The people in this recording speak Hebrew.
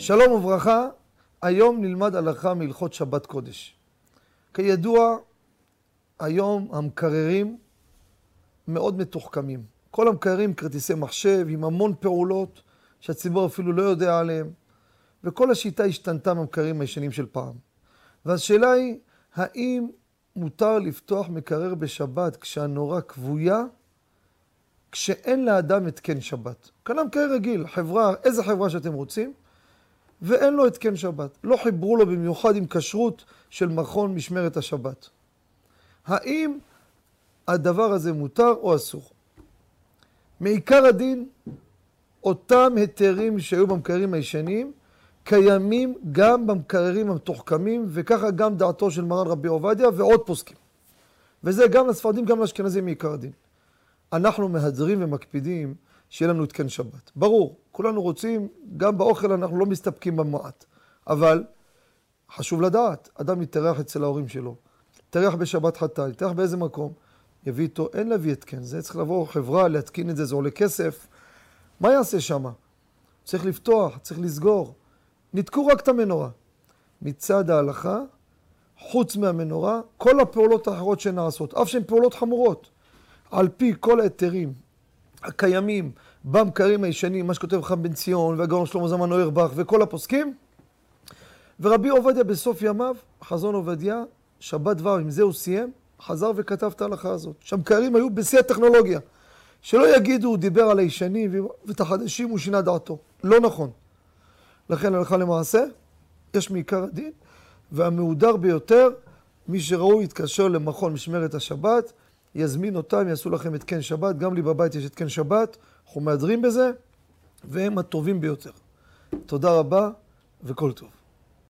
שלום וברכה, היום נלמד הלכה מהלכות שבת קודש. כידוע, היום המקררים מאוד מתוחכמים. כל המקררים כרטיסי מחשב עם המון פעולות שהציבור אפילו לא יודע עליהם, וכל השיטה השתנתה מהמקררים הישנים של פעם. והשאלה היא, האם מותר לפתוח מקרר בשבת כשהנורה כבויה, כשאין לאדם התקן שבת? קנה מקרר רגיל, חברה, איזה חברה שאתם רוצים, ואין לו התקן שבת. לא חיברו לו במיוחד עם כשרות של מכון משמרת השבת. האם הדבר הזה מותר או אסור? מעיקר הדין, אותם היתרים שהיו במקררים הישנים, קיימים גם במקררים המתוחכמים, וככה גם דעתו של מרן רבי עובדיה ועוד פוסקים. וזה גם לספרדים, גם לאשכנזים מעיקר הדין. אנחנו מהדרים ומקפידים שיהיה לנו התקן שבת. ברור, כולנו רוצים, גם באוכל אנחנו לא מסתפקים במועט. אבל חשוב לדעת, אדם יתארח אצל ההורים שלו, יתארח בשבת חטא, יתארח באיזה מקום, יביא איתו, אין להביא התקן, זה צריך לבוא חברה, להתקין את זה, זה עולה כסף. מה יעשה שם? צריך לפתוח, צריך לסגור. ניתקו רק את המנורה. מצד ההלכה, חוץ מהמנורה, כל הפעולות האחרות שנעשות, אף שהן פעולות חמורות, על פי כל ההיתרים הקיימים במקרים הישנים, מה שכותב חם בן ציון והגאון שלמה זמן אוירבך וכל הפוסקים, ורבי עובדיה בסוף ימיו, חזון עובדיה, שבת דבר, עם זה הוא סיים, חזר וכתב את ההלכה הזאת. שהמקרים היו בשיא הטכנולוגיה. שלא יגידו, הוא דיבר על הישנים ואת החדשים הוא שינה דעתו. לא נכון. לכן הלכה למעשה, יש מעיקר הדין, והמהודר ביותר, מי שראוי יתקשר למכון משמרת השבת, יזמין אותם, יעשו לכם התקן שבת, גם לי בבית יש התקן שבת, אנחנו מהדרים בזה, והם הטובים ביותר. תודה רבה וכל טוב.